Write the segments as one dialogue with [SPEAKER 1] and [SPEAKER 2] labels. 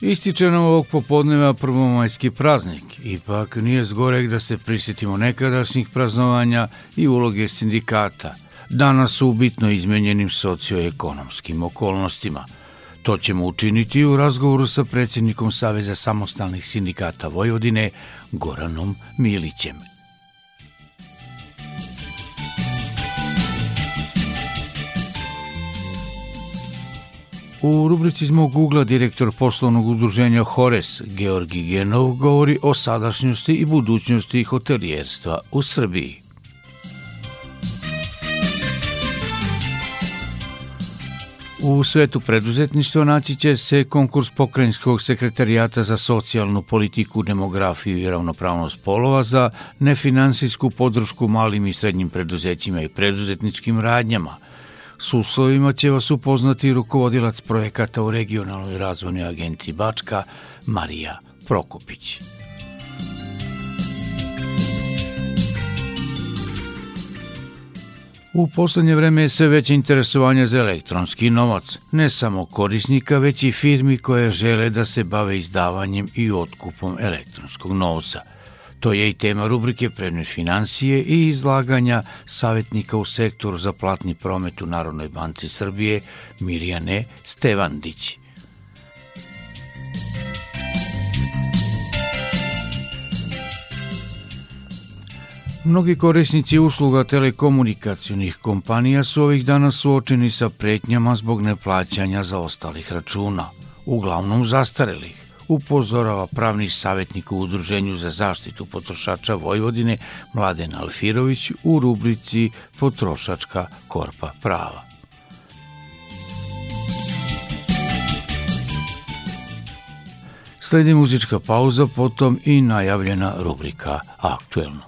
[SPEAKER 1] Ističe nam ovog popodneva prvomajski praznik. Ipak nije zgorek da se prisjetimo nekadašnjih praznovanja i uloge sindikata, danas u bitno izmenjenim socioekonomskim okolnostima. To ćemo učiniti u razgovoru sa predsjednikom Saveza samostalnih sindikata Vojvodine, Goranom Milićem. U rubrici iz mog ugla direktor poslovnog udruženja Hores Georgi Genov govori o sadašnjosti i budućnosti hotelijerstva u Srbiji. U svetu preduzetništva naći će se konkurs pokrajinskog sekretarijata za socijalnu politiku, demografiju i ravnopravnost polova za nefinansijsku podršku malim i srednjim preduzećima i preduzetničkim radnjama – S uslovima će vas upoznati rukovodilac projekata u regionalnoj razvojnoj agenciji Bačka, Marija Prokopić. U poslednje vreme je sve veće interesovanje za elektronski novac, ne samo korisnika, već i firmi koje žele da se bave izdavanjem i otkupom elektronskog novca – To je i tema rubrike Predne financije i izlaganja savjetnika u sektoru za platni promet u Narodnoj banci Srbije Mirjane Stevandić. Mnogi korisnici usluga telekomunikacijnih kompanija su ovih dana suočeni sa pretnjama zbog neplaćanja za ostalih računa, uglavnom zastarelih upozorava pravni savjetnik u Udruženju za zaštitu potrošača Vojvodine Mladen Alfirović u rubrici Potrošačka korpa prava. Sledi muzička pauza, potom i najavljena rubrika Aktuelno.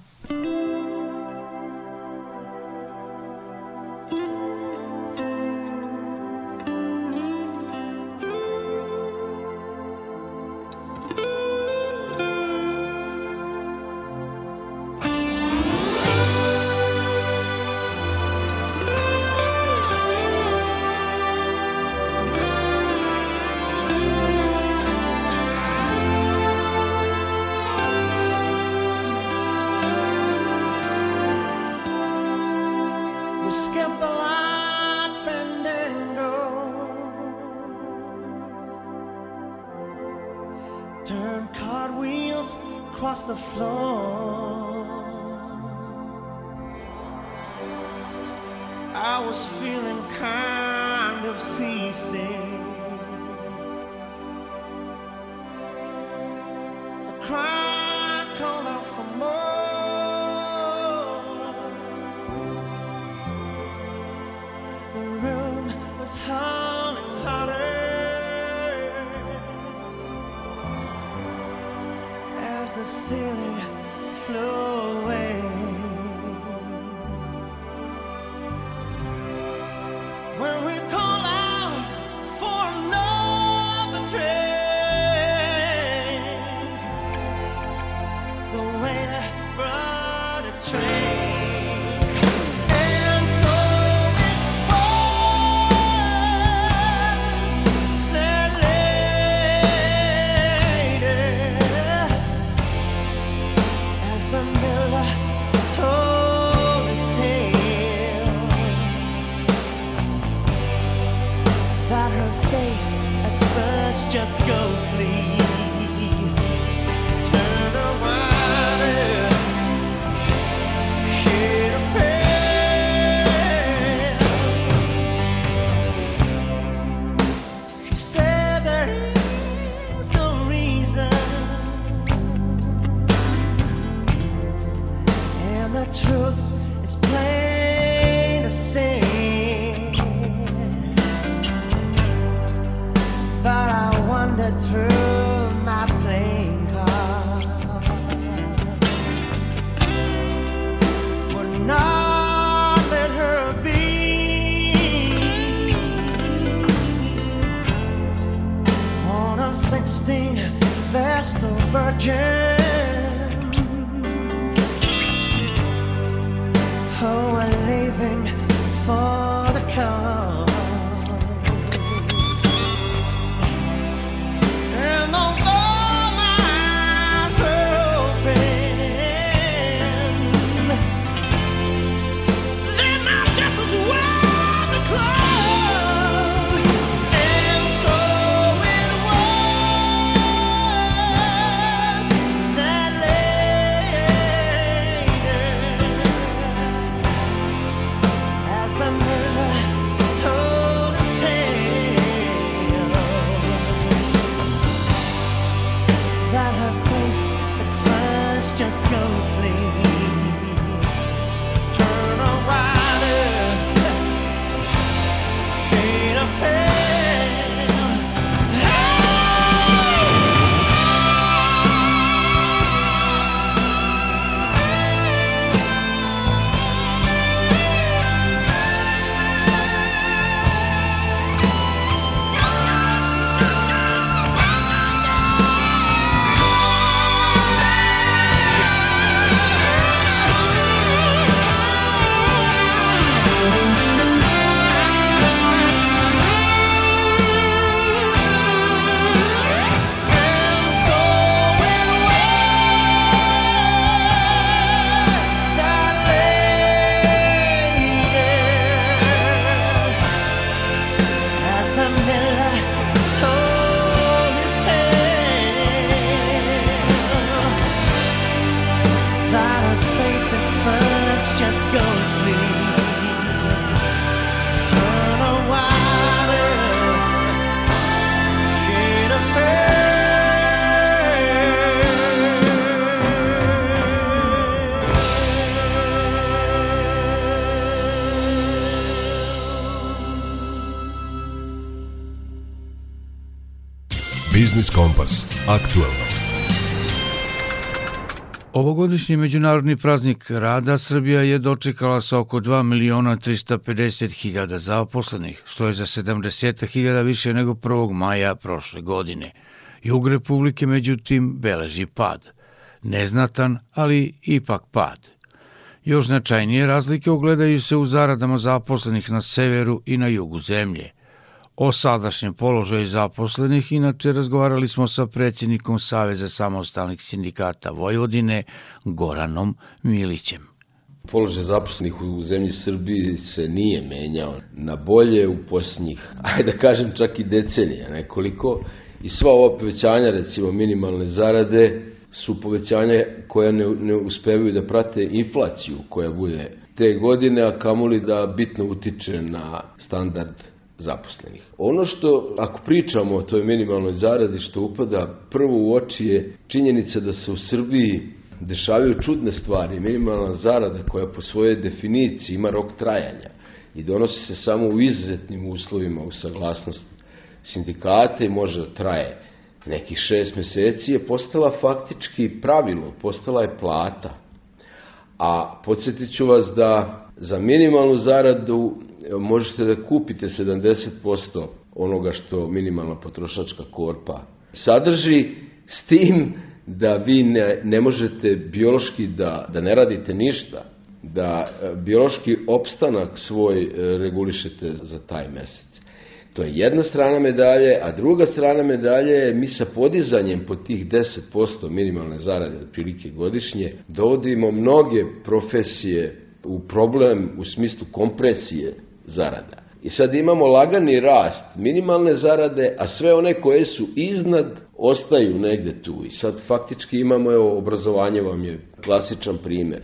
[SPEAKER 2] sing the cry called out for more. The room was humming hotter. As the ceiling
[SPEAKER 3] flew The virgin.
[SPEAKER 1] Ovogodišnji međunarodni praznik rada Srbija je dočekala sa oko 2 miliona 350 hiljada zaposlenih, što je za 70 hiljada više nego 1. maja prošle godine. Jug Republike, međutim, beleži pad. Neznatan, ali ipak pad. Još značajnije razlike ogledaju se u zaradama zaposlenih na severu i na jugu zemlje. O sadašnjem položaju zaposlenih inače razgovarali smo sa predsjednikom Saveza samostalnih sindikata Vojvodine Goranom Milićem.
[SPEAKER 4] Položaj zaposlenih u zemlji Srbiji se nije menjao na bolje u posljednjih, ajde da kažem čak i decenija nekoliko. I sva ova povećanja, recimo minimalne zarade, su povećanja koja ne, ne uspevaju da prate inflaciju koja bude te godine, a kamoli da bitno utiče na standard zaposlenih. Ono što, ako pričamo o toj minimalnoj zaradi, što upada prvo u oči je činjenica da se u Srbiji dešavaju čudne stvari. Minimalna zarada koja po svojoj definiciji ima rok trajanja i donosi se samo u izuzetnim uslovima u saglasnost sindikata i može da traje nekih šest meseci, je postala faktički pravilo, postala je plata. A podsjetit ću vas da za minimalnu zaradu možete da kupite 70% onoga što minimalna potrošačka korpa sadrži, s tim da vi ne, ne možete biološki da, da ne radite ništa, da e, biološki opstanak svoj e, regulišete za taj mesec. To je jedna strana medalje, a druga strana medalje je mi sa podizanjem po tih 10% minimalne zarade otprilike godišnje dovodimo mnoge profesije u problem u smislu kompresije zarada. I sad imamo lagani rast minimalne zarade, a sve one koje su iznad ostaju negde tu. I sad faktički imamo, evo, obrazovanje vam je klasičan primer.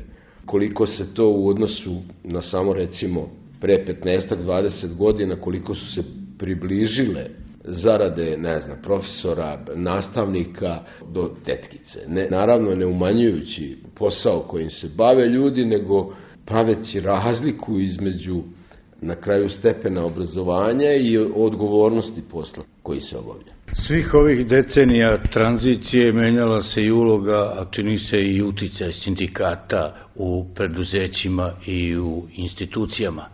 [SPEAKER 4] Koliko se to u odnosu na samo recimo pre 15-20 godina, koliko su se približile zarade, ne znam, profesora, nastavnika do tetkice. Ne, naravno ne umanjujući posao kojim se bave ljudi, nego praveći razliku između na kraju stepena obrazovanja i odgovornosti posla koji se obavlja.
[SPEAKER 1] Svih ovih decenija tranzicije menjala se i uloga, a čini se i uticaj sindikata u preduzećima i u institucijama.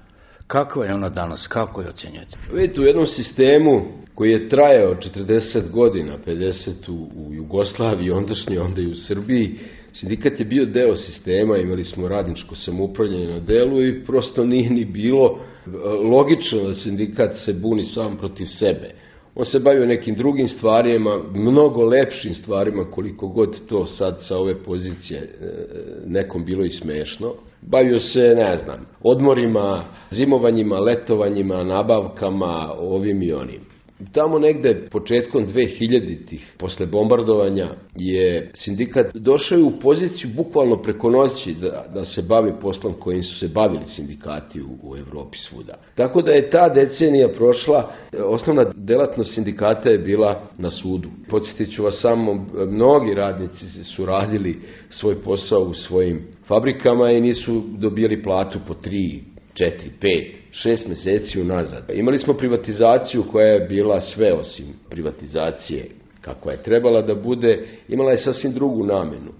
[SPEAKER 1] Kakva je ona danas? Kako je ocenjujete?
[SPEAKER 4] Vidite, u jednom sistemu koji je trajao 40 godina, 50 u, u Jugoslaviji, ondašnje, onda i u Srbiji, sindikat je bio deo sistema, imali smo radničko samoupravljanje na delu i prosto nije ni bilo e, logično da sindikat se buni sam protiv sebe. On se bavio nekim drugim stvarima, mnogo lepšim stvarima, koliko god to sad sa ove pozicije e, nekom bilo i smešno. Bavio se, ne znam, odmorima, zimovanjima, letovanjima, nabavkama, ovim i onim. Tamo negde početkom 2000-ih, posle bombardovanja, je sindikat došao u poziciju bukvalno preko noći da, da se bavi poslom kojim su se bavili sindikati u, u Evropi svuda. Tako da je ta decenija prošla, osnovna delatnost sindikata je bila na sudu. Podsjetit ću vas samo, mnogi radnici su radili svoj posao u svojim fabrikama i nisu dobijali platu po 3, 4, 5, šest meseci unazad. Imali smo privatizaciju koja je bila sve osim privatizacije kakva je trebala da bude, imala je sasvim drugu namenu.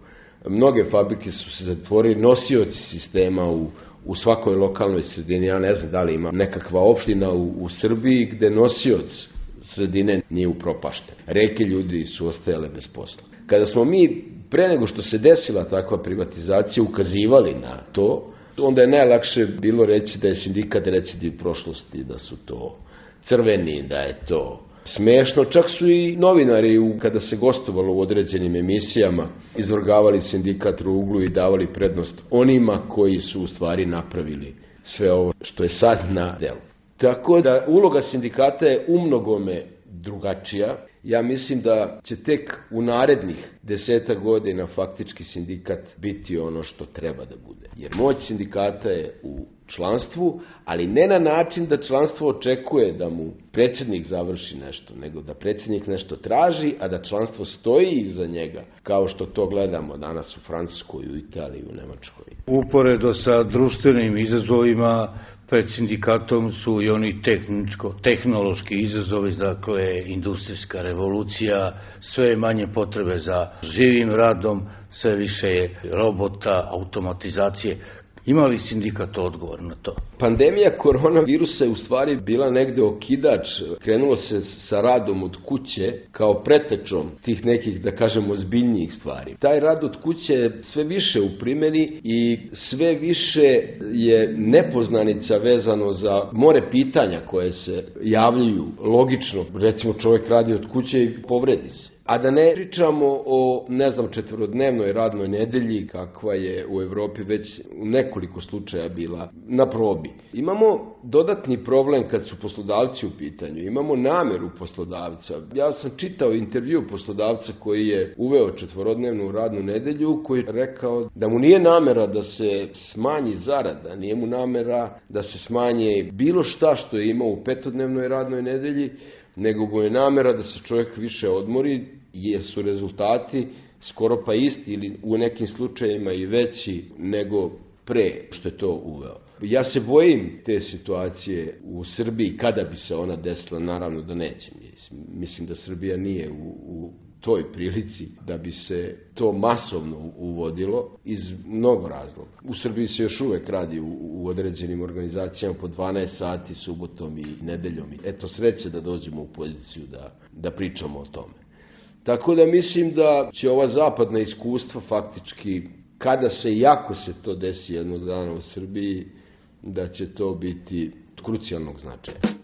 [SPEAKER 4] Mnoge fabrike su se zatvorili, nosioci sistema u, u svakoj lokalnoj sredini, ja ne znam da li ima nekakva opština u, u Srbiji gde nosioc sredine nije upropašten. Reke ljudi su ostajale bez posla. Kada smo mi, pre nego što se desila takva privatizacija, ukazivali na to, onda je najlakše bilo reći da je sindikat recidiv prošlosti, da su to crveni, da je to smešno. Čak su i novinari, u, kada se gostovalo u određenim emisijama, izvrgavali sindikat ruglu i davali prednost onima koji su u stvari napravili sve ovo što je sad na delu. Tako da uloga sindikata je umnogome drugačija. Ja mislim da će tek u narednih deseta godina faktički sindikat biti ono što treba da bude. Jer moć sindikata je u članstvu, ali ne na način da članstvo očekuje da mu predsjednik završi nešto, nego da predsjednik nešto traži, a da članstvo stoji iza njega, kao što to gledamo danas u Francuskoj, u Italiji, u Nemačkoj.
[SPEAKER 1] Uporedo sa društvenim izazovima pred sindikatom su i oni tehničko, tehnološki izazovi, dakle industrijska revolucija, sve je manje potrebe za živim radom, sve više je robota, automatizacije. Ima li sindikat odgovor na to?
[SPEAKER 4] Pandemija koronavirusa je u stvari bila negde okidač. Krenulo se sa radom od kuće kao pretečom tih nekih, da kažemo, zbiljnijih stvari. Taj rad od kuće je sve više u primjeni i sve više je nepoznanica vezano za more pitanja koje se javljaju logično. Recimo čovjek radi od kuće i povredi se. A da ne pričamo o, ne znam, četvorodnevnoj radnoj nedelji, kakva je u Evropi već u nekoliko slučaja bila na probi. Imamo dodatni problem kad su poslodavci u pitanju. Imamo nameru poslodavca. Ja sam čitao intervju poslodavca koji je uveo četvorodnevnu radnu nedelju, koji je rekao da mu nije namera da se smanji zarada, nije mu namera da se smanje bilo šta što je imao u petodnevnoj radnoj nedelji, nego mu je namera da se čovjek više odmori, jer su rezultati skoro pa isti ili u nekim slučajevima i veći nego pre što je to uveo. Ja se bojim te situacije u Srbiji, kada bi se ona desila, naravno da neće. Mislim da Srbija nije u, u toj prilici da bi se to masovno uvodilo iz mnogo razloga. U Srbiji se još uvek radi u, u određenim organizacijama po 12 sati subotom i nedeljom. Eto sreće da dođemo u poziciju da, da pričamo o tome. Tako da mislim da će ova zapadna iskustva faktički, kada se jako se to desi jednog dana u Srbiji, da će to biti krucijalnog značaja.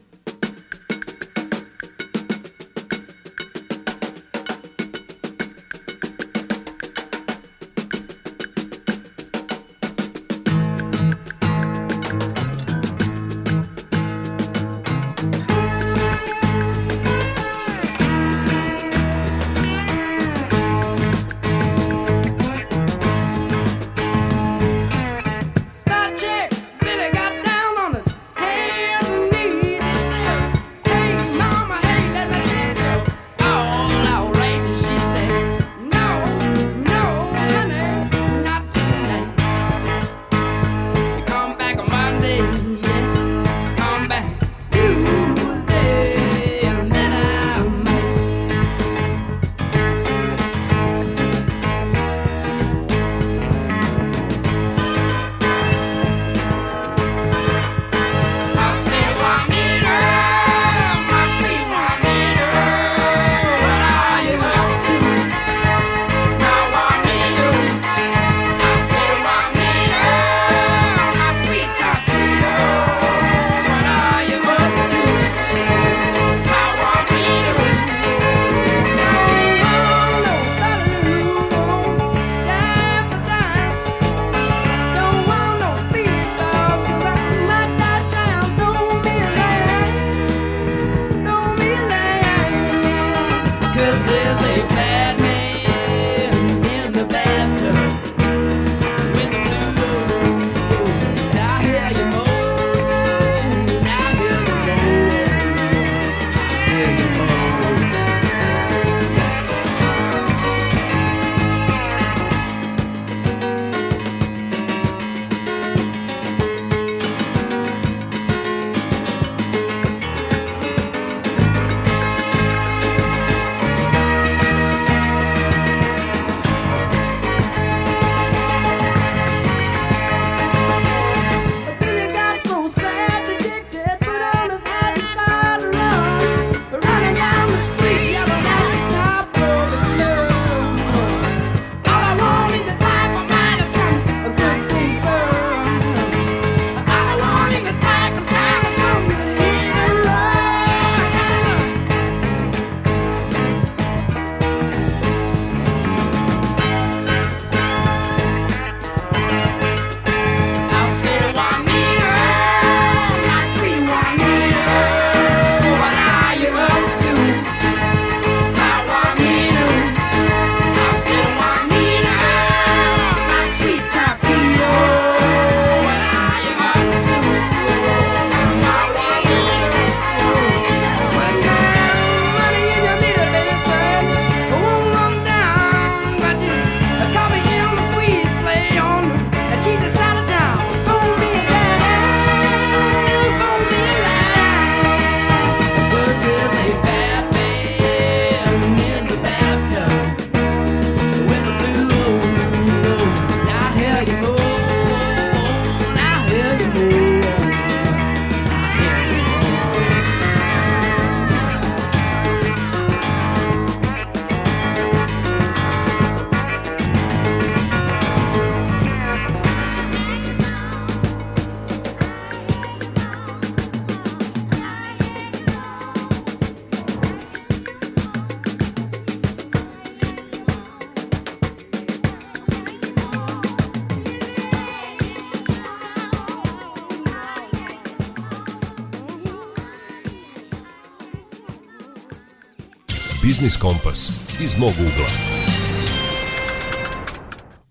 [SPEAKER 3] Biznis Kompas iz mog ugla.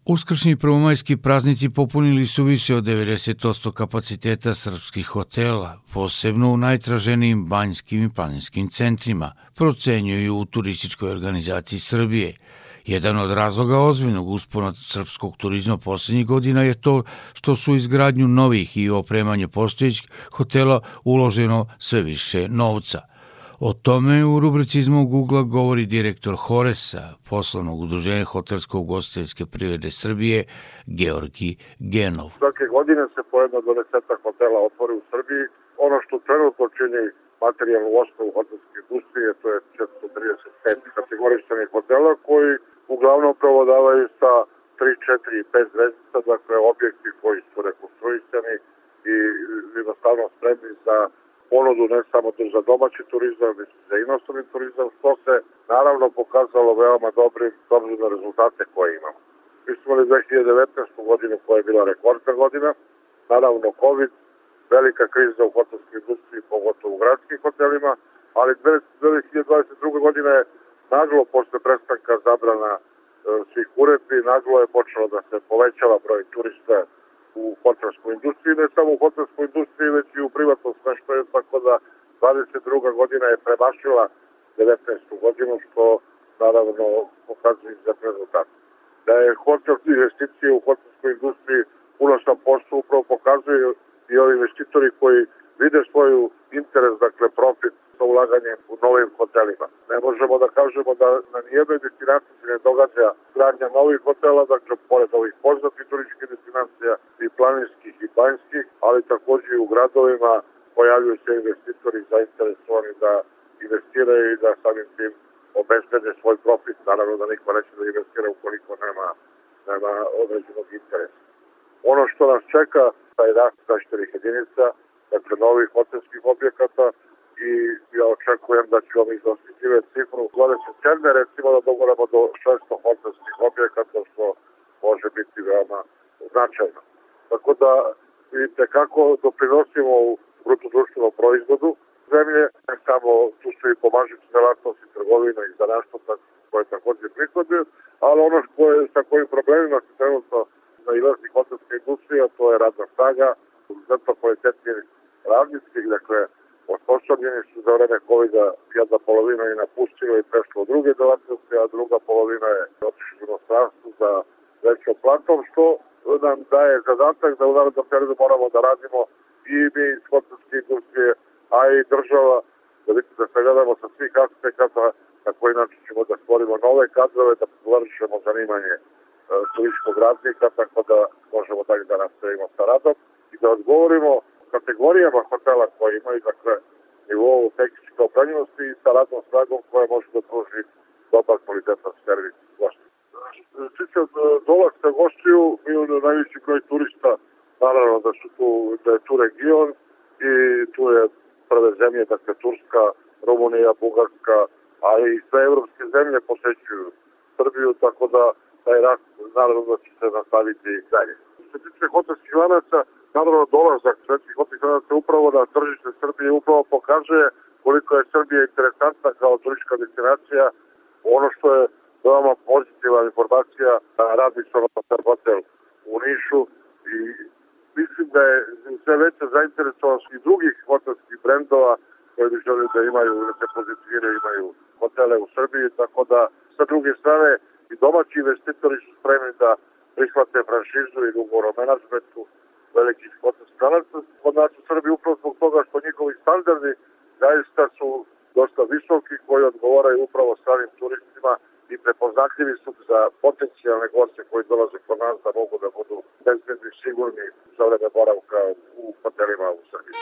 [SPEAKER 1] Uskršnji prvomajski praznici popunili su više od 90% kapaciteta srpskih hotela, posebno u najtraženijim banjskim i planinskim centrima, procenjuju u turističkoj organizaciji Srbije. Jedan od razloga ozbiljnog uspona srpskog turizma poslednjih godina je to što su izgradnju novih i opremanje postojećih hotela uloženo sve više novca – O tome u rubrici iz mog ugla govori direktor Horesa, poslovnog udruženja hotelsko-ugostiteljske privrede Srbije, Georgi Genov.
[SPEAKER 5] Svake godine se po jedno do deseta hotela otvori u Srbiji. Ono što trenutno čini materijalnu osnovu hotelske industrije, to je 435 kategorištenih hotela koji uglavnom provodavaju sa 3, 4 i 5 zvezdica, dakle objekti koji su rekonstruisani i jednostavno spremni za ponudu ne samo za domaći turizam, već i za inostrani turizam, što se naravno pokazalo veoma dobrim, s obzirom na rezultate koje imamo. Mi smo imali 2019. godinu koja je bila rekordna godina, naravno COVID, velika kriza u hotelskoj industriji, pogotovo u gradskim hotelima, ali 2022. godina je naglo posle prestanka zabrana e, svih uredbi, naglo je počelo da se povećava broj turista u hotelskoj industriji, ne samo u hotelskoj industriji, već i u privatnom smeštaju, tako da 22. godina je premašila 19. godinu, što naravno pokazuje za rezultat. Da je hotel investicije u hotelskoj industriji puno sam posao upravo pokazuju i ovi investitori koji vide svoju interes, dakle profit sa ulaganjem u novim hotelima. Ne možemo da kažemo da na nijednoj destinaciji se ne događa gradnja novih hotela, dakle pored ovih poznatih turističkih destinacija i planinskih i banjskih, ali takođe i u gradovima pojavljuju se investitori zainteresovani da investiraju i da samim tim obezbede svoj profit. Naravno da niko neće da investira ukoliko nema, nema određenog interesa. Ono što nas čeka, taj rast zaštenih jedinica, dakle novih hotelskih objekata i ja očekujem da ćemo dostigtive cifru 27. recimo da dogoramo do 600 hotelskih objekata što može biti veoma značajno. Tako da vidite kako doprinosimo u bruto društvenom proizvodu zemlje, ne samo tu su i pomažući delatnosti trgovina i za nešto koje takođe prihode, ali ono što je, sa kojim problemima se trenutno nailazi hotelska industrija, to je radna snaga, zato kvalitetni radnici, dakle, osposobljeni su za vreme COVID-a jedna polovina napustilo i prešlo u druge delatnosti, a druga polovina je otišla u inostranstvu za većom platom, što nam daje zadatak da u narodnom periodu moramo da radimo i mi iz hotelske industrije, a i država, da vidite da sagledamo sa svih aspekata na koji način ćemo da stvorimo nove kadrove, da površimo zanimanje e, turističkog razlika, tako da možemo dalje da nastavimo sa radom i da odgovorimo kategorijama hotela koje imaju, dakle, nivou tehničke opremljenosti i sa radnom snagom koja može da pruži dobar kvalitetan servis gošća. Što se tiče e, dolaska goštiju, mi imamo najveći broj turista, naravno da su tu, da je tu region i tu je prve zemlje, dakle Turska, Rumunija, Bugarska, a i sve evropske zemlje posećuju Srbiju, tako da taj rast naravno da će se nastaviti dalje. Što se tiče hotelskih lanaca, naravno dolazak svetskih lanaca upravo na tržište Srbije upravo pokazuje koliko je Srbija interesantna kao turistička destinacija. Ono što je veoma pozitivna informacija, radi se hotel u Nišu i mislim da je sve veća zainteresovanost i drugih hotelskih brendova koji bi želi da imaju, da se imaju hotele u Srbiji, tako da sa druge strane i domaći investitori su spremni da prihvate franšizu i ugovor o menadžmentu velikih hotelskih lanaca. Kod nas u Srbiji upravo zbog toga što njihovi standardi zaista su dosta visoki koji odgovaraju upravo stranim turistima i prepoznatljivi su za potencijalne goste koji dolaze kod nas da mogu da budu bezbedni, sigurni za vreme boravka u hotelima u Srbiji.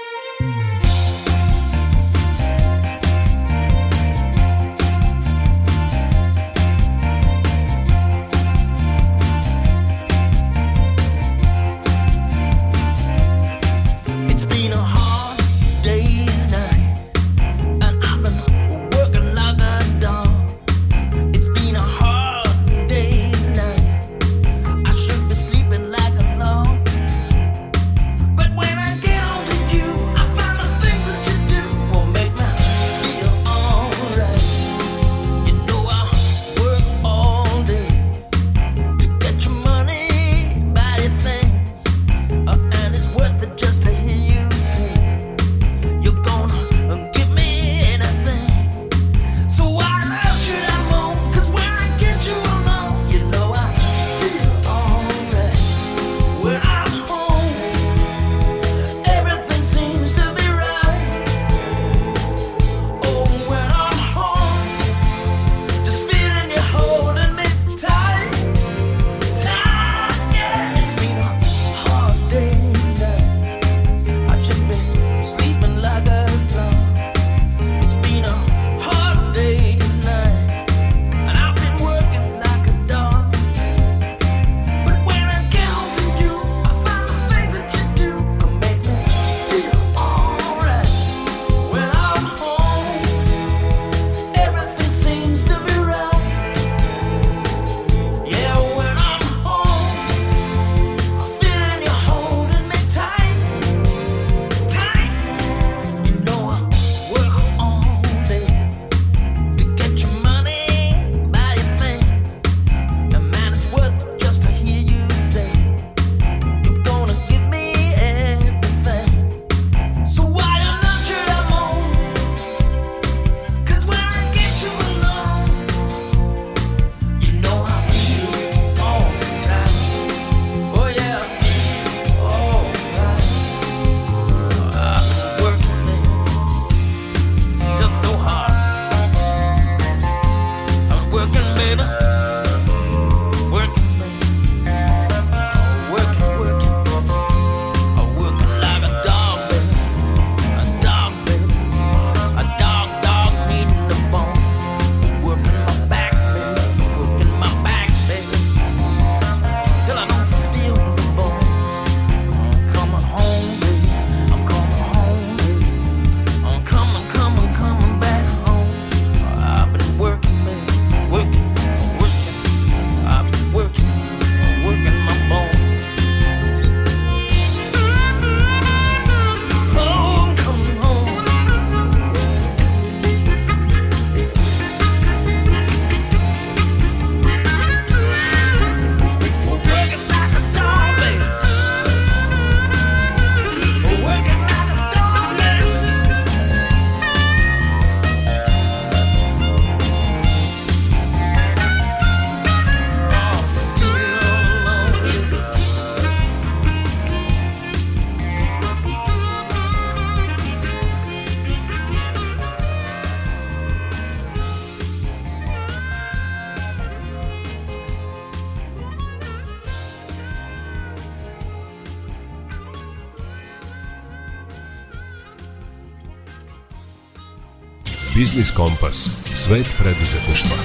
[SPEAKER 3] Biznis Kompas. Svet preduzetništva.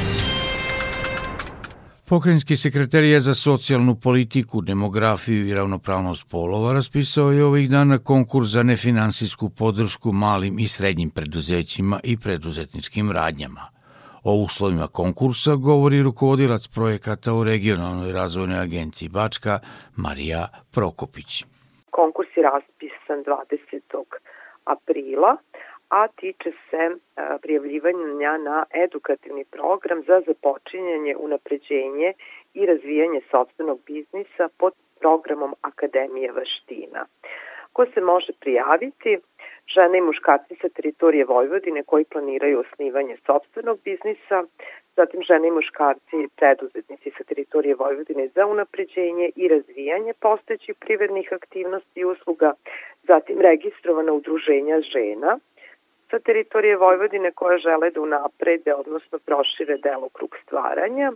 [SPEAKER 1] Pokrajinski sekretarija za socijalnu politiku, demografiju i ravnopravnost polova raspisao je ovih dana konkurs za nefinansijsku podršku malim i srednjim preduzećima i preduzetničkim radnjama. O uslovima konkursa govori rukovodilac projekata u regionalnoj razvojnoj agenciji Bačka Marija Prokopić.
[SPEAKER 6] Konkurs je raspisan 20. aprila, a tiče se prijavljivanja na edukativni program za započinjanje, unapređenje i razvijanje sobstvenog biznisa pod programom Akademije vaština. Ko se može prijaviti? Žene i muškarci sa teritorije Vojvodine koji planiraju osnivanje sobstvenog biznisa, zatim žene i muškarci preduzetnici sa teritorije Vojvodine za unapređenje i razvijanje postojećih privrednih aktivnosti i usluga, zatim registrovana udruženja žena sa teritorije Vojvodine koje žele da unaprede, odnosno prošire delokrug stvaranja.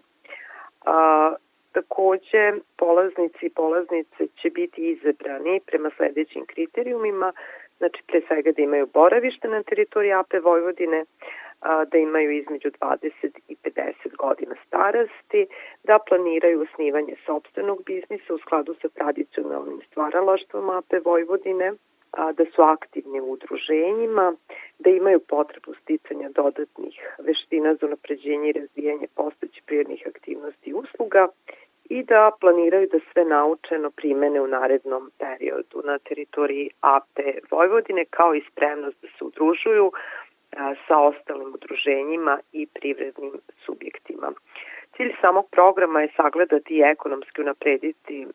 [SPEAKER 6] A, takođe, polaznici i polaznice će biti izabrani prema sledećim kriterijumima, znači pre svega da imaju boravište na teritoriji AP Vojvodine, a, da imaju između 20 i 50 godina starosti, da planiraju osnivanje sobstvenog biznisa u skladu sa tradicionalnim stvaralaštvom AP Vojvodine, a, da su aktivni u udruženjima, da imaju potrebu sticanja dodatnih veština za unapređenje i razvijanje postojećih prirodnih aktivnosti i usluga i da planiraju da sve naučeno primene u narednom periodu na teritoriji AP Vojvodine kao i spremnost da se udružuju sa ostalim udruženjima i privrednim subjektima. Cilj samog programa je sagledati i ekonomski unaprediti e,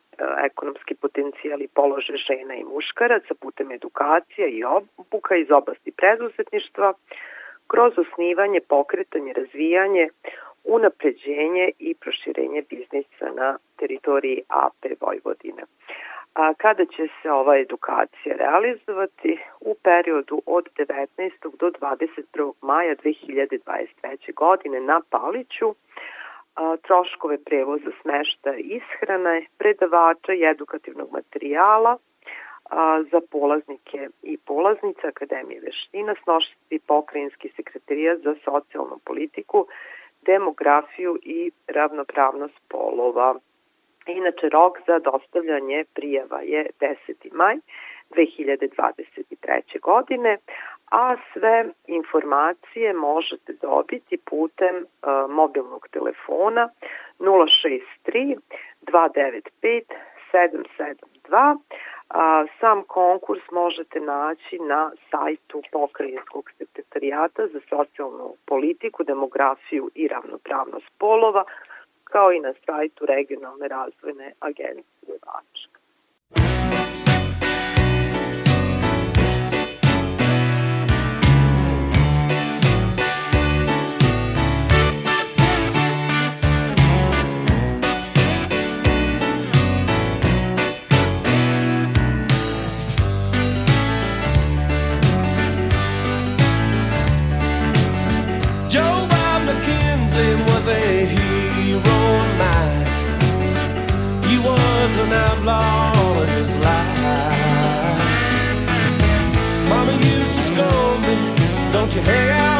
[SPEAKER 6] ekonomski potencijal i položaj žena i muškaraca putem edukacija i obuka iz oblasti preduzetništva kroz osnivanje, pokretanje, razvijanje, unapređenje i proširenje biznisa na teritoriji AP Vojvodine. A kada će se ova edukacija realizovati u periodu od 19. do 21. maja 2023. godine na Paliću, troškove prevoza smešta ishrane, predavača i edukativnog materijala za polaznike i polaznice Akademije veština snošiti pokrajinski sekretarija za socijalnu politiku, demografiju i ravnopravnost polova. Inače, rok za dostavljanje prijava je 10. maj 2023. godine, a sve informacije možete dobiti putem uh, mobilnog telefona 063 295 772. A, sam konkurs možete naći na sajtu Pokrajinskog sekretarijata za socijalnu politiku, demografiju i ravnopravnost polova, kao i na sajtu Regionalne razvojne agencije Vačka.
[SPEAKER 7] your hair out.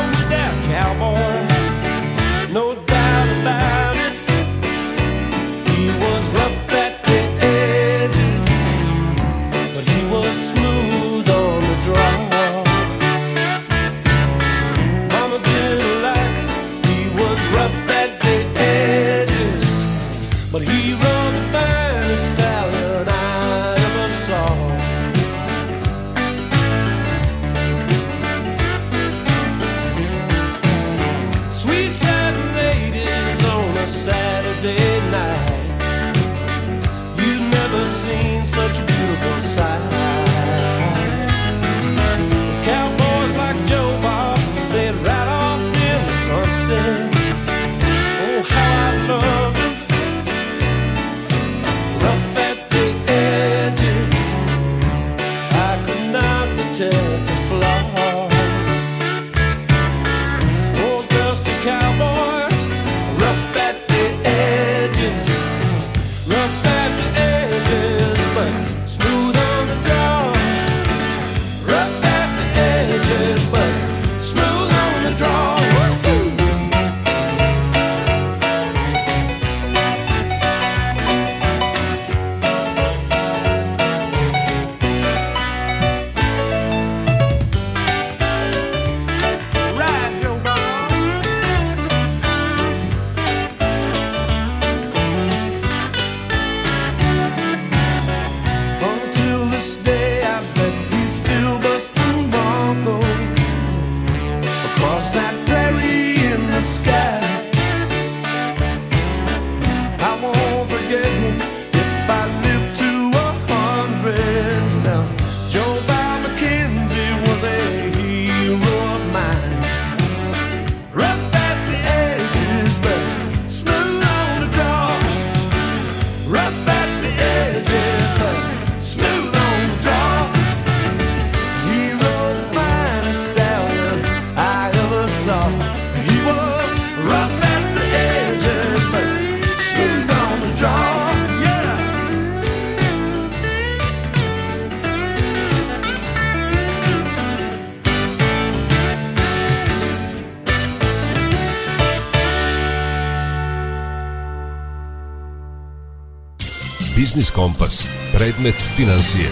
[SPEAKER 3] Financije.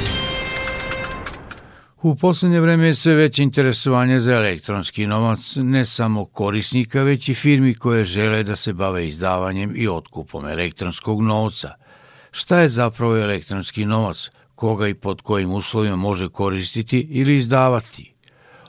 [SPEAKER 1] U poslednje vreme je sve veće interesovanje za elektronski novac ne samo korisnika, već i firmi koje žele da se bave izdavanjem i otkupom elektronskog novca. Šta je zapravo elektronski novac, koga i pod kojim uslovima može koristiti ili izdavati?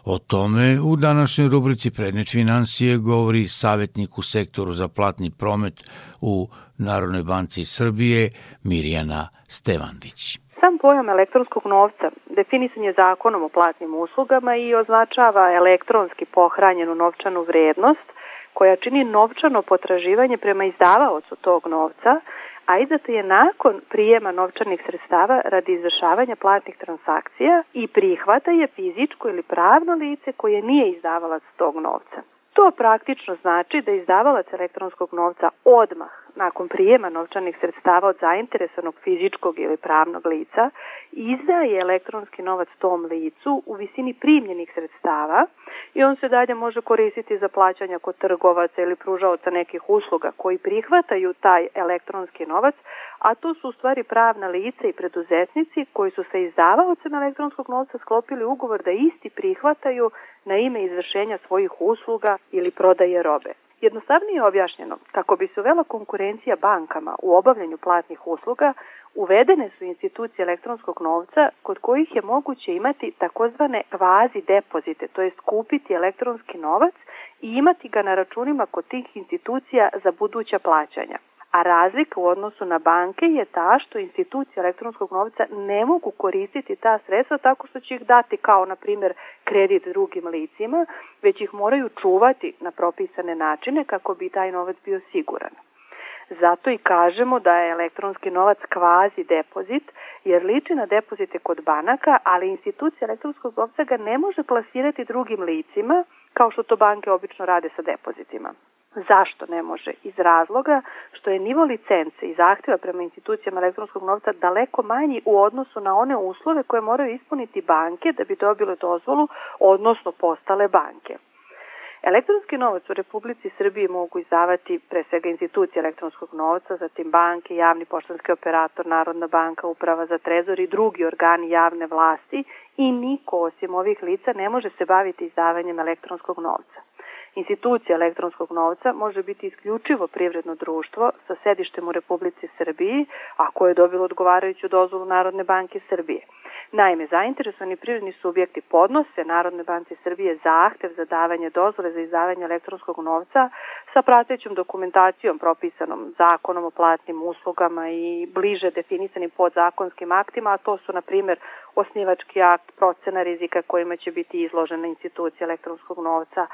[SPEAKER 1] O tome u današnjoj rubrici Predmet financije govori savjetnik u sektoru za platni promet u Narodnoj banci Srbije Mirjana Stevandić.
[SPEAKER 8] Sam pojam elektronskog novca definisan je zakonom o platnim uslugama i označava elektronski pohranjenu novčanu vrednost koja čini novčano potraživanje prema izdavaocu tog novca, a izdata je nakon prijema novčanih sredstava radi izvršavanja platnih transakcija i prihvata je fizičko ili pravno lice koje nije izdavalac tog novca. To praktično znači da izdavalac elektronskog novca odmah nakon prijema novčanih sredstava od zainteresanog fizičkog ili pravnog lica izdaje elektronski novac tom licu u visini primljenih sredstava i on se dalje može koristiti za plaćanja kod trgovaca ili pružaoca nekih usluga koji prihvataju taj elektronski novac, a to su u stvari pravna lica i preduzetnici koji su sa izdavaocem elektronskog novca sklopili ugovor da isti prihvataju na ime izvršenja svojih usluga ili prodaje robe. Jednostavnije objašnjeno, kako bi se uvela konkurencija bankama u obavljanju platnih usluga, uvedene su institucije elektronskog novca kod kojih je moguće imati takozvane kvazi depozite, to jest kupiti elektronski novac i imati ga na računima kod tih institucija za buduća plaćanja. A razlika u odnosu na banke je ta što institucije elektronskog novca ne mogu koristiti ta sredstva tako što će ih dati kao, na primjer, kredit drugim licima, već ih moraju čuvati na propisane načine kako bi taj novac bio siguran. Zato i kažemo da je elektronski novac kvazi depozit, jer liči na depozite kod banaka, ali institucija elektronskog novca ga ne može plasirati drugim licima, kao što to banke obično rade sa depozitima. Zašto ne može? Iz razloga što je nivo licence i zahtjeva prema institucijama elektronskog novca daleko manji u odnosu na one uslove koje moraju ispuniti banke da bi dobile dozvolu, odnosno postale banke. Elektronski novac u Republici Srbiji mogu izdavati pre svega institucije elektronskog novca, zatim banke, javni poštanski operator, Narodna banka, uprava za trezor i drugi organi javne vlasti i niko osim ovih lica ne može se baviti izdavanjem elektronskog novca. Institucija elektronskog novca može biti isključivo privredno društvo sa sedištem u Republici Srbiji, a koje je dobilo odgovarajuću dozvolu Narodne banke Srbije. Naime, zainteresovani privredni subjekti podnose Narodne banci Srbije zahtev za davanje dozvole za izdavanje elektronskog novca sa pratećom dokumentacijom propisanom zakonom o platnim uslugama i bliže definisanim podzakonskim aktima, a to su, na primjer, osnivački akt, procena rizika kojima će biti izložena institucija elektronskog novca,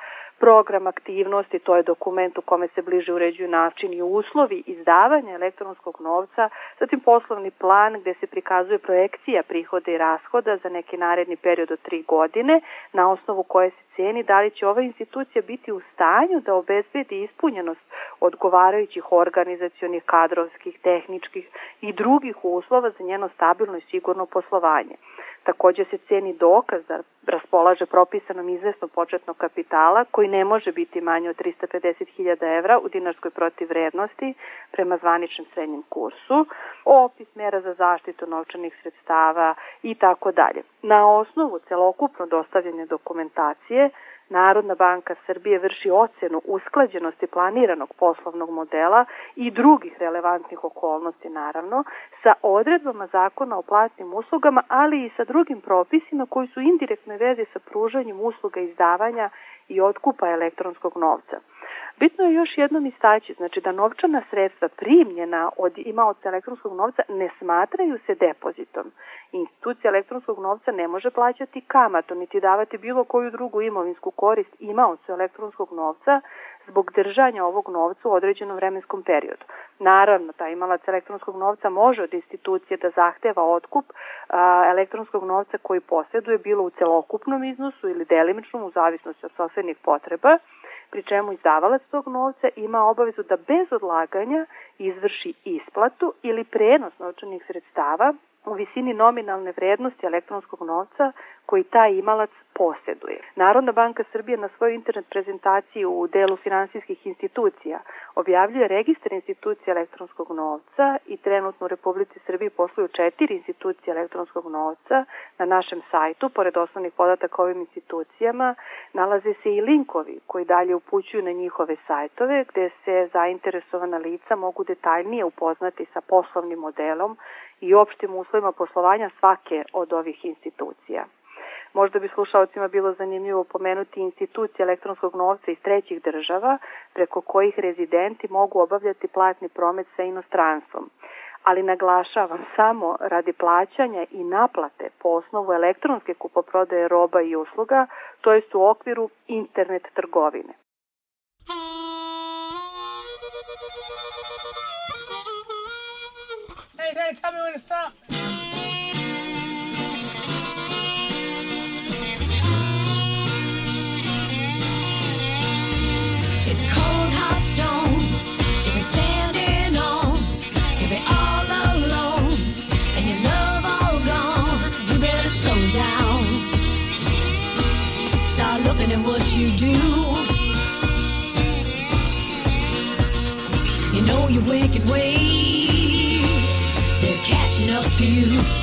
[SPEAKER 8] program aktivnosti, to je dokument u kome se bliže uređuju način i uslovi izdavanja elektronskog novca, zatim poslovni plan gde se prikazuje projekcija prihoda i rashoda za neki naredni period od tri godine, na osnovu koje se ceni da li će ova institucija biti u stanju da obezbedi ispunjenost odgovarajućih organizacionih, kadrovskih, tehničkih i drugih uslova za njeno stabilno i sigurno poslovanje. Takođe se ceni dokaz da raspolaže propisanom izvesnom početnog kapitala koji ne može biti manje od 350.000 evra u dinarskoj protivrednosti prema zvaničnom srednjem kursu, opis mera za zaštitu novčanih sredstava i tako dalje. Na osnovu celokupno dostavljene dokumentacije Narodna banka Srbije vrši ocenu usklađenosti planiranog poslovnog modela i drugih relevantnih okolnosti naravno sa odredbama zakona o platnim uslugama, ali i sa drugim propisima koji su indirektnoj vezi sa pružanjem usluga izdavanja i otkupa elektronskog novca. Bitno je još jednom istaći, znači da novčana sredstva primljena od imaoca elektronskog novca ne smatraju se depozitom. Institucija elektronskog novca ne može plaćati kamatu, niti davati bilo koju drugu imovinsku korist imaocu elektronskog novca zbog držanja ovog novca u određenom vremenskom periodu. Naravno, taj imalac elektronskog novca može od institucije da zahteva otkup a, elektronskog novca koji posjeduje bilo u celokupnom iznosu ili delimičnom u zavisnosti od sopstvenih potreba, pri čemu izdavalac tog novca ima obavezu da bez odlaganja izvrši isplatu ili prenos novčanih sredstava u visini nominalne vrednosti elektronskog novca koji taj imalac posjeduje. Narodna banka Srbije na svojoj internet prezentaciji u delu finansijskih institucija objavljuje registar institucija elektronskog novca i trenutno u Republici Srbiji posluju četiri institucije elektronskog novca. Na našem sajtu, pored osnovnih podataka ovim institucijama, nalaze se i linkovi koji dalje upućuju na njihove sajtove gde se zainteresovana lica mogu detaljnije upoznati sa poslovnim modelom i opštim uslovima poslovanja svake od ovih institucija. Možda bi slušalcima bilo zanimljivo pomenuti institucije elektronskog novca iz trećih država preko kojih rezidenti mogu obavljati platni promet sa inostranstvom. Ali naglašavam samo radi plaćanja i naplate po osnovu elektronske kupoprodaje roba i usluga, to jest u okviru internet trgovine.
[SPEAKER 9] Hey, hey, tell me when to stop.
[SPEAKER 10] Ways. They're catching up to you.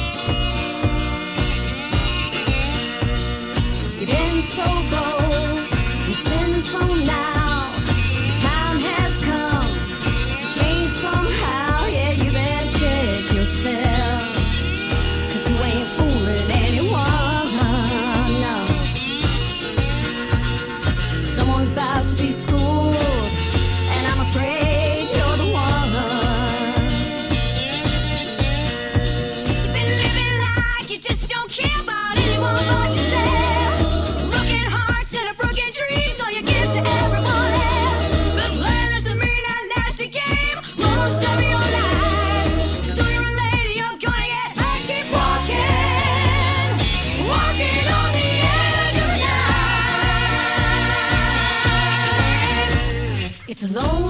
[SPEAKER 10] no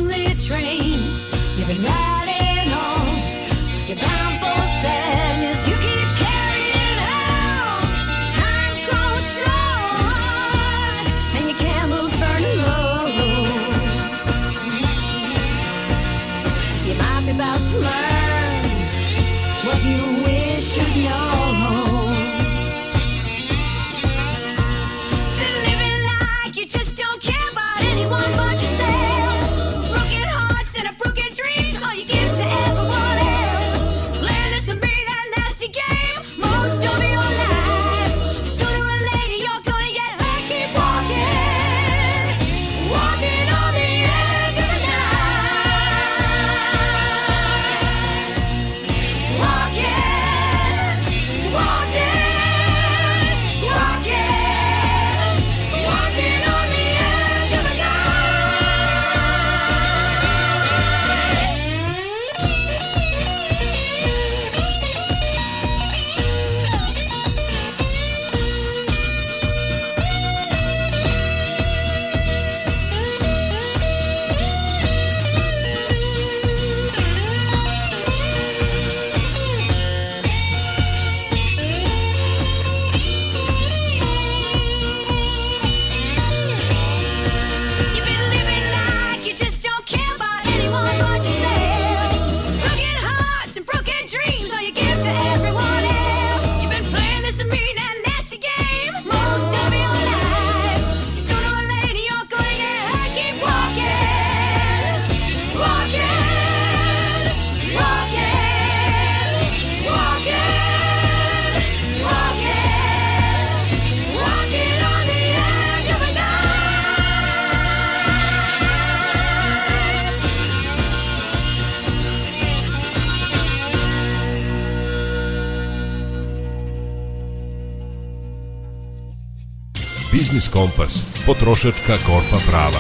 [SPEAKER 3] Kompas, potrošačka korpa prava.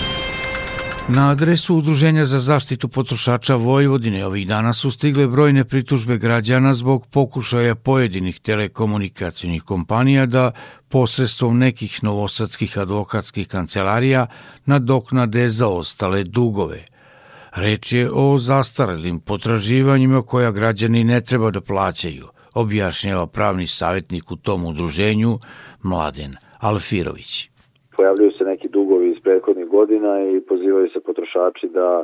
[SPEAKER 1] Na adresu Udruženja za zaštitu potrošača Vojvodine ovih dana su stigle brojne pritužbe građana zbog pokušaja pojedinih telekomunikacijnih kompanija da posredstvom nekih novosadskih advokatskih kancelarija nadoknade za ostale dugove. Reč je o zastarelim potraživanjima koja građani ne treba da plaćaju, objašnjava pravni savjetnik u tom udruženju Mladen Alfirović.
[SPEAKER 11] Pojavljuju se neki dugovi iz prethodnih godina i pozivaju se potrošači da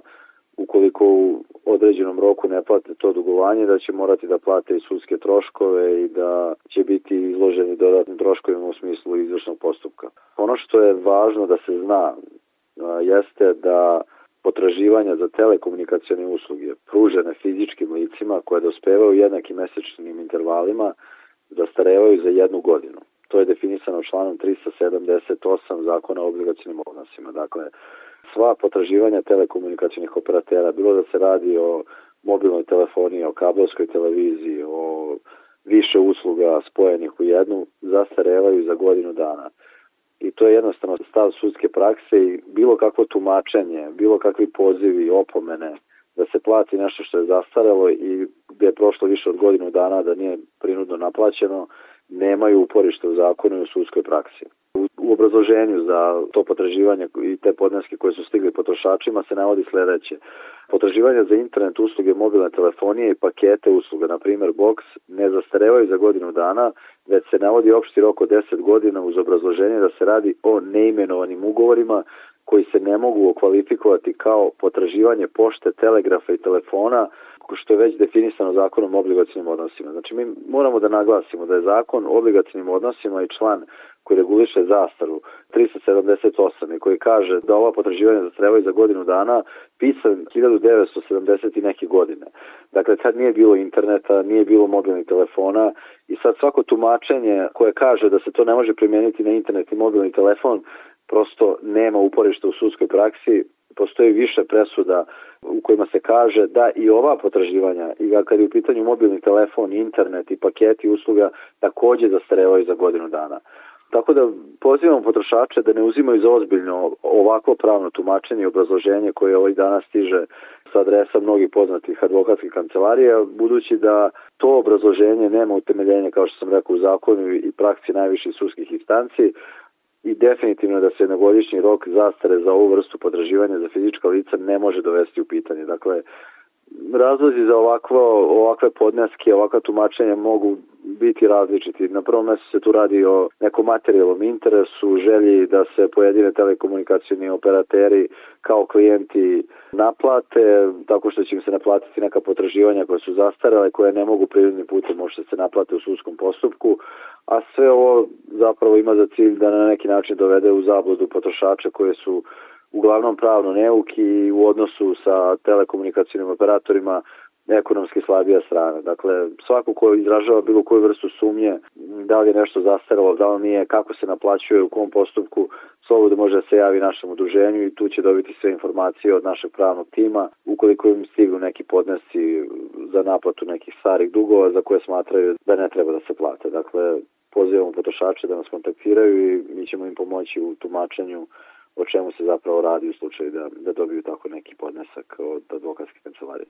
[SPEAKER 11] ukoliko u određenom roku ne plate to dugovanje, da će morati da plate i sudske troškove i da će biti izloženi dodatnim troškovima u smislu izvršnog postupka. Ono što je važno da se zna jeste da potraživanja za telekomunikacijone usluge pružene fizičkim licima koje dospevaju jednakim mesečnim intervalima zastarevaju za jednu godinu. To je definisano članom 378 zakona o obligacijnim odnosima. Dakle, sva potraživanja telekomunikacijnih operatera, bilo da se radi o mobilnoj telefoniji, o kabelskoj televiziji, o više usluga spojenih u jednu, zastarevaju za godinu dana. I to je jednostavno stav sudske prakse i bilo kakvo tumačenje, bilo kakvi pozivi, opomene, da se plati nešto što je zastarelo i gde je prošlo više od godinu dana da nije prinudno naplaćeno, nemaju uporište u zakonu i u sudskoj praksi. U, obrazloženju za to potraživanje i te podneske koje su stigli potrošačima se navodi sledeće. Potraživanja za internet usluge mobilne telefonije i pakete usluga, na primjer Box, ne zastarevaju za godinu dana, već se navodi opšti rok od 10 godina uz obrazloženje da se radi o neimenovanim ugovorima koji se ne mogu okvalifikovati kao potraživanje pošte, telegrafa i telefona, što je već definisano zakonom o obligacijnim odnosima. Znači mi moramo da naglasimo da je zakon o obligacijnim odnosima i član koji reguliše zastaru 378 i koji kaže da ova potraživanja zastrevaju za godinu dana pisan 1970 i neke godine. Dakle, tad nije bilo interneta, nije bilo mobilnih telefona i sad svako tumačenje koje kaže da se to ne može primijeniti na internet i mobilni telefon prosto nema uporišta u sudskoj praksi, postoji više presuda u kojima se kaže da i ova potraživanja, i kad je u pitanju mobilni telefon, internet i paketi usluga, takođe zastarevaju za godinu dana. Tako da pozivamo potrošače da ne uzimaju za ozbiljno ovako pravno tumačenje i obrazloženje koje ovih dana stiže sa adresa mnogih poznatih advokatskih kancelarija, budući da to obrazloženje nema utemeljenja, kao što sam rekao, u zakonu i praksi najviših sudskih instanci, i definitivno da se jednogodišnji rok zastare za ovu vrstu podraživanja za fizička lica ne može dovesti u pitanje. Dakle, razlozi za ovakvo, ovakve podneske, ovakva tumačenja mogu biti različiti. Na prvom mjestu se tu radi o nekom materijalnom interesu, želji da se pojedine telekomunikacijni operateri kao klijenti naplate, tako što će im se naplatiti neka potraživanja koja su zastarele, koje ne mogu prirodnim putem možda se naplate u sudskom postupku, a sve ovo zapravo ima za cilj da na neki način dovede u zabludu potrošača koje su uglavnom pravno neuki u odnosu sa telekomunikacijnim operatorima ekonomski slabija strana. Dakle, svako ko izražava bilo koju vrstu sumnje, da li je nešto zastaralo, da li nije, kako se naplaćuje, u kom postupku, slobodno može da se javi našem udruženju i tu će dobiti sve informacije od našeg pravnog tima, ukoliko im stignu neki podnesci za naplatu nekih starih dugova za koje smatraju da ne treba da se plate. Dakle, pozivamo potrošače da nas kontaktiraju i mi ćemo im pomoći u tumačenju o čemu se zapravo radi u slučaju da, da dobiju tako neki podnesak od advokatske kancelarije.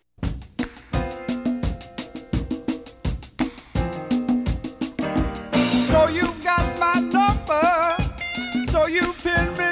[SPEAKER 7] So you got my number, so you pin me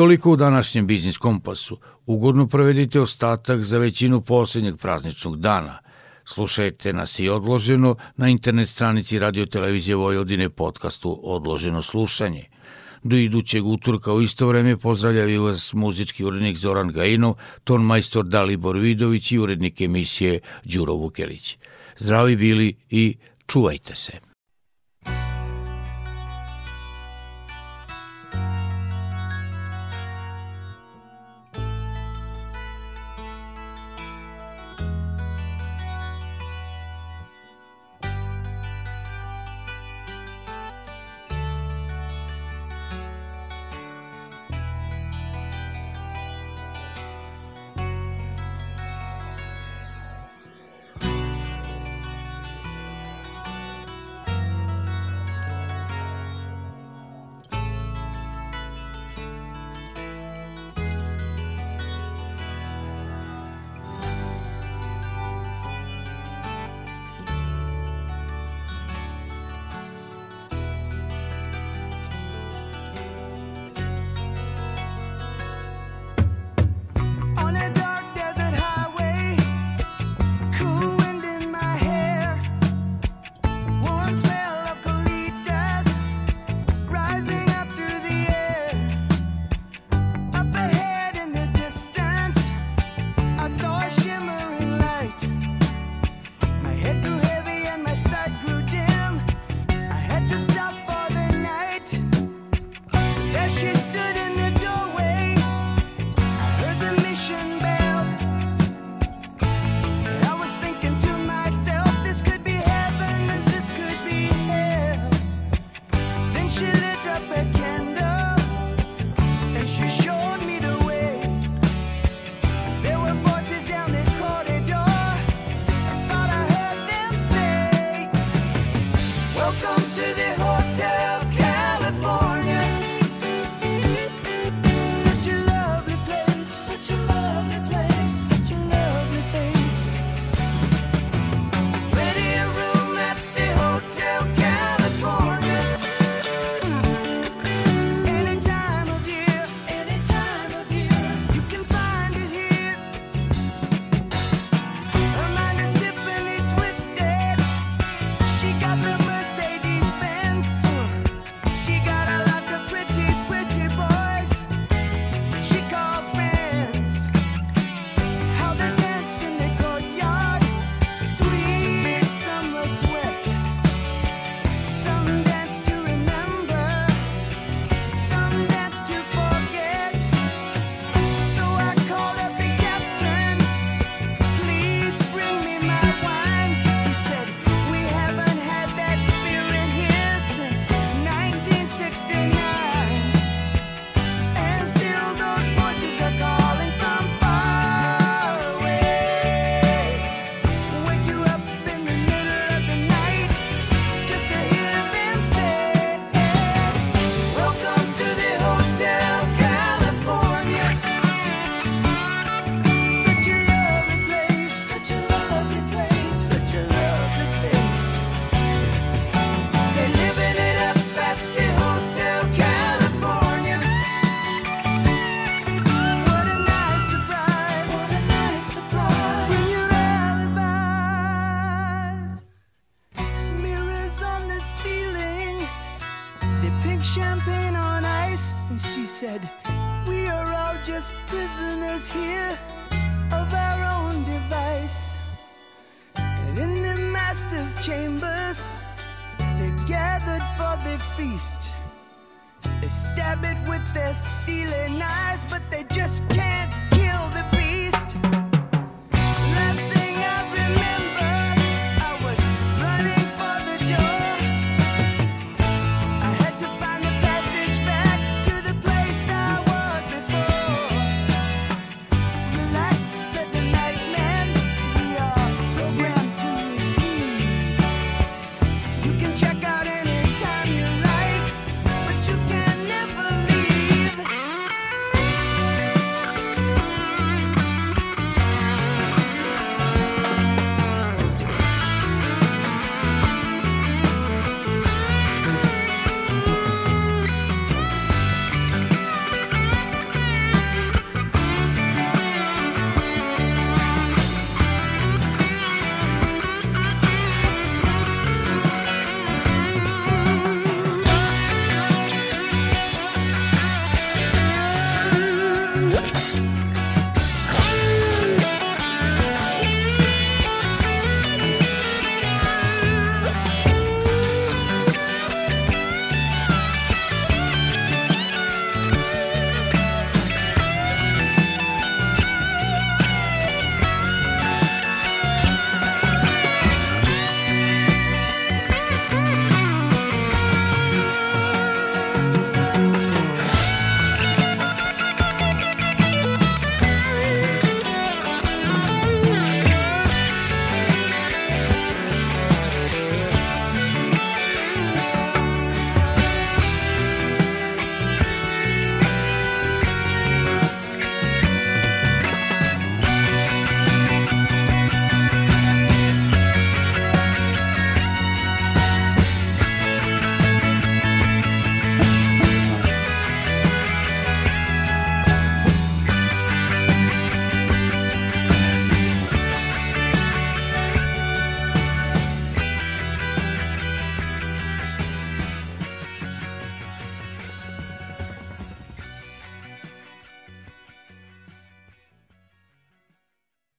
[SPEAKER 12] Toliko u današnjem biznis kompasu. Ugodno provedite ostatak za većinu poslednjeg prazničnog dana. Slušajte nas i odloženo na internet stranici Radio Televizije Vojvodine podcastu Odloženo slušanje. Do idućeg utorka u isto vreme pozdravljaju vas muzički urednik Zoran Gajino, ton majstor Dalibor Vidović i urednik emisije Đuro Vukelić. Zdravi bili i čuvajte se.